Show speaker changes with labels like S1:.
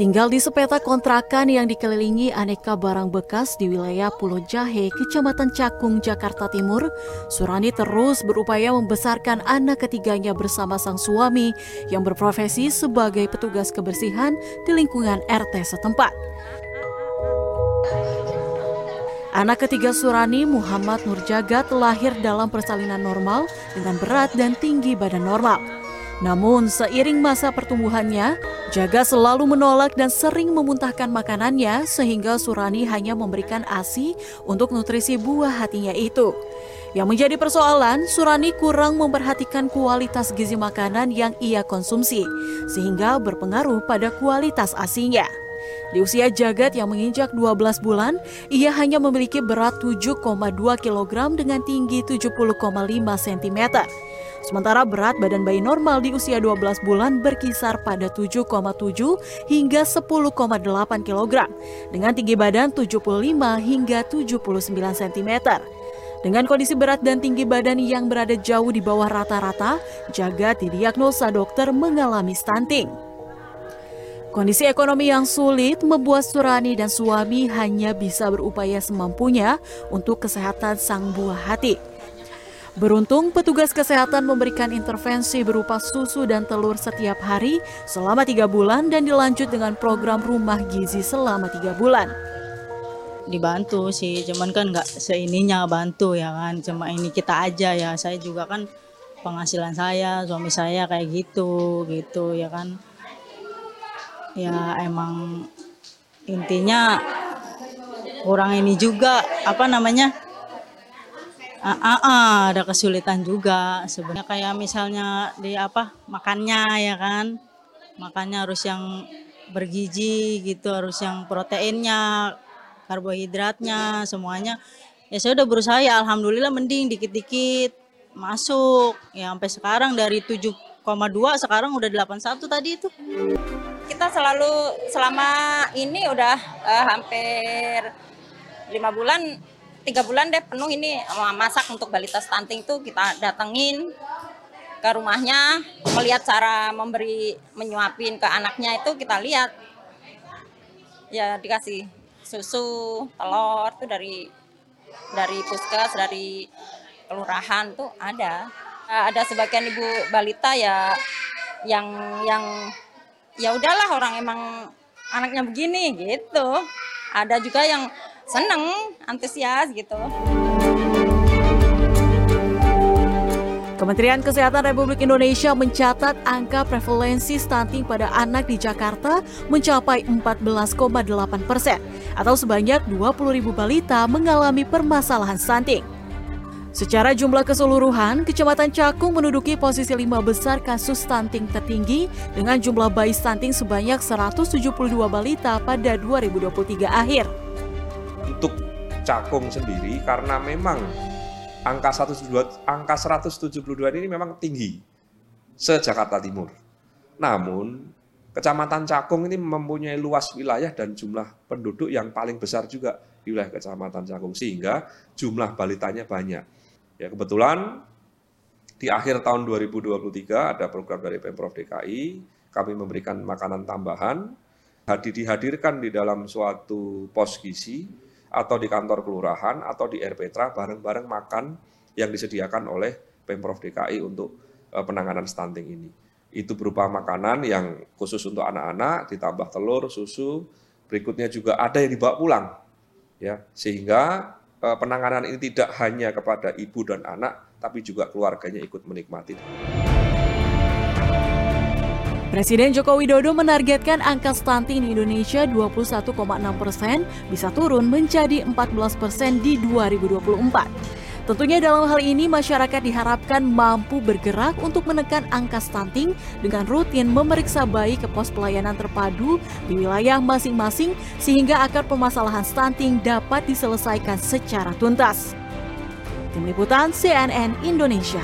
S1: Tinggal di sepeta kontrakan yang dikelilingi aneka barang bekas di wilayah Pulau Jahe, Kecamatan Cakung, Jakarta Timur, Surani terus berupaya membesarkan anak ketiganya bersama sang suami yang berprofesi sebagai petugas kebersihan di lingkungan RT setempat. Anak ketiga Surani, Muhammad Nurjagat, lahir dalam persalinan normal dengan berat dan tinggi badan normal. Namun, seiring masa pertumbuhannya, Jaga selalu menolak dan sering memuntahkan makanannya sehingga Surani hanya memberikan ASI untuk nutrisi buah hatinya itu. Yang menjadi persoalan, Surani kurang memperhatikan kualitas gizi makanan yang ia konsumsi, sehingga berpengaruh pada kualitas asinya. Di usia Jagat yang menginjak 12 bulan, ia hanya memiliki berat 7,2 kg dengan tinggi 70,5 cm. Sementara berat badan bayi normal di usia 12 bulan berkisar pada 7,7 hingga 10,8 kg dengan tinggi badan 75 hingga 79 cm. Dengan kondisi berat dan tinggi badan yang berada jauh di bawah rata-rata, Jagat didiagnosa dokter mengalami stunting. Kondisi ekonomi yang sulit membuat Surani dan suami hanya bisa berupaya semampunya untuk kesehatan sang buah hati. Beruntung petugas kesehatan memberikan intervensi berupa susu dan telur setiap hari selama tiga bulan dan dilanjut dengan program rumah gizi selama tiga bulan.
S2: Dibantu sih, cuman kan nggak seininya bantu ya kan, cuma ini kita aja ya. Saya juga kan penghasilan saya, suami saya kayak gitu, gitu ya kan. Ya emang intinya kurang ini juga apa namanya Ah, ah, ah, ada kesulitan juga sebenarnya. Kayak misalnya di apa makannya ya kan? Makannya harus yang bergizi gitu harus yang proteinnya karbohidratnya semuanya. Ya saya udah berusaha ya alhamdulillah mending dikit-dikit masuk. Ya sampai sekarang dari 7,2 sekarang udah 81 tadi itu.
S3: Kita selalu selama ini udah uh, hampir lima bulan tiga bulan deh penuh ini masak untuk balita stunting tuh kita datengin ke rumahnya melihat cara memberi menyuapin ke anaknya itu kita lihat. Ya dikasih susu telur tuh dari dari puskes dari kelurahan tuh ada. Ada sebagian ibu balita ya yang yang ya udahlah orang emang anaknya begini gitu. Ada juga yang seneng, antusias gitu.
S1: Kementerian Kesehatan Republik Indonesia mencatat angka prevalensi stunting pada anak di Jakarta mencapai 14,8 persen atau sebanyak 20 ribu balita mengalami permasalahan stunting. Secara jumlah keseluruhan, Kecamatan Cakung menduduki posisi lima besar kasus stunting tertinggi dengan jumlah bayi stunting sebanyak 172 balita pada 2023 akhir
S4: Cakung sendiri karena memang angka 172 angka 172 ini memang tinggi se-Jakarta Timur. Namun Kecamatan Cakung ini mempunyai luas wilayah dan jumlah penduduk yang paling besar juga di wilayah Kecamatan Cakung sehingga jumlah balitanya banyak. Ya kebetulan di akhir tahun 2023 ada program dari Pemprov DKI, kami memberikan makanan tambahan, dihadirkan di dalam suatu pos gizi atau di kantor kelurahan atau di RPTRA bareng-bareng makan yang disediakan oleh Pemprov DKI untuk eh, penanganan stunting ini. Itu berupa makanan yang khusus untuk anak-anak, ditambah telur, susu, berikutnya juga ada yang dibawa pulang. ya Sehingga eh, penanganan ini tidak hanya kepada ibu dan anak, tapi juga keluarganya ikut menikmati.
S1: Presiden Joko Widodo menargetkan angka stunting di Indonesia 21,6 persen bisa turun menjadi 14 persen di 2024. Tentunya dalam hal ini masyarakat diharapkan mampu bergerak untuk menekan angka stunting dengan rutin memeriksa bayi ke pos pelayanan terpadu di wilayah masing-masing sehingga akar permasalahan stunting dapat diselesaikan secara tuntas. Tim Liputan CNN Indonesia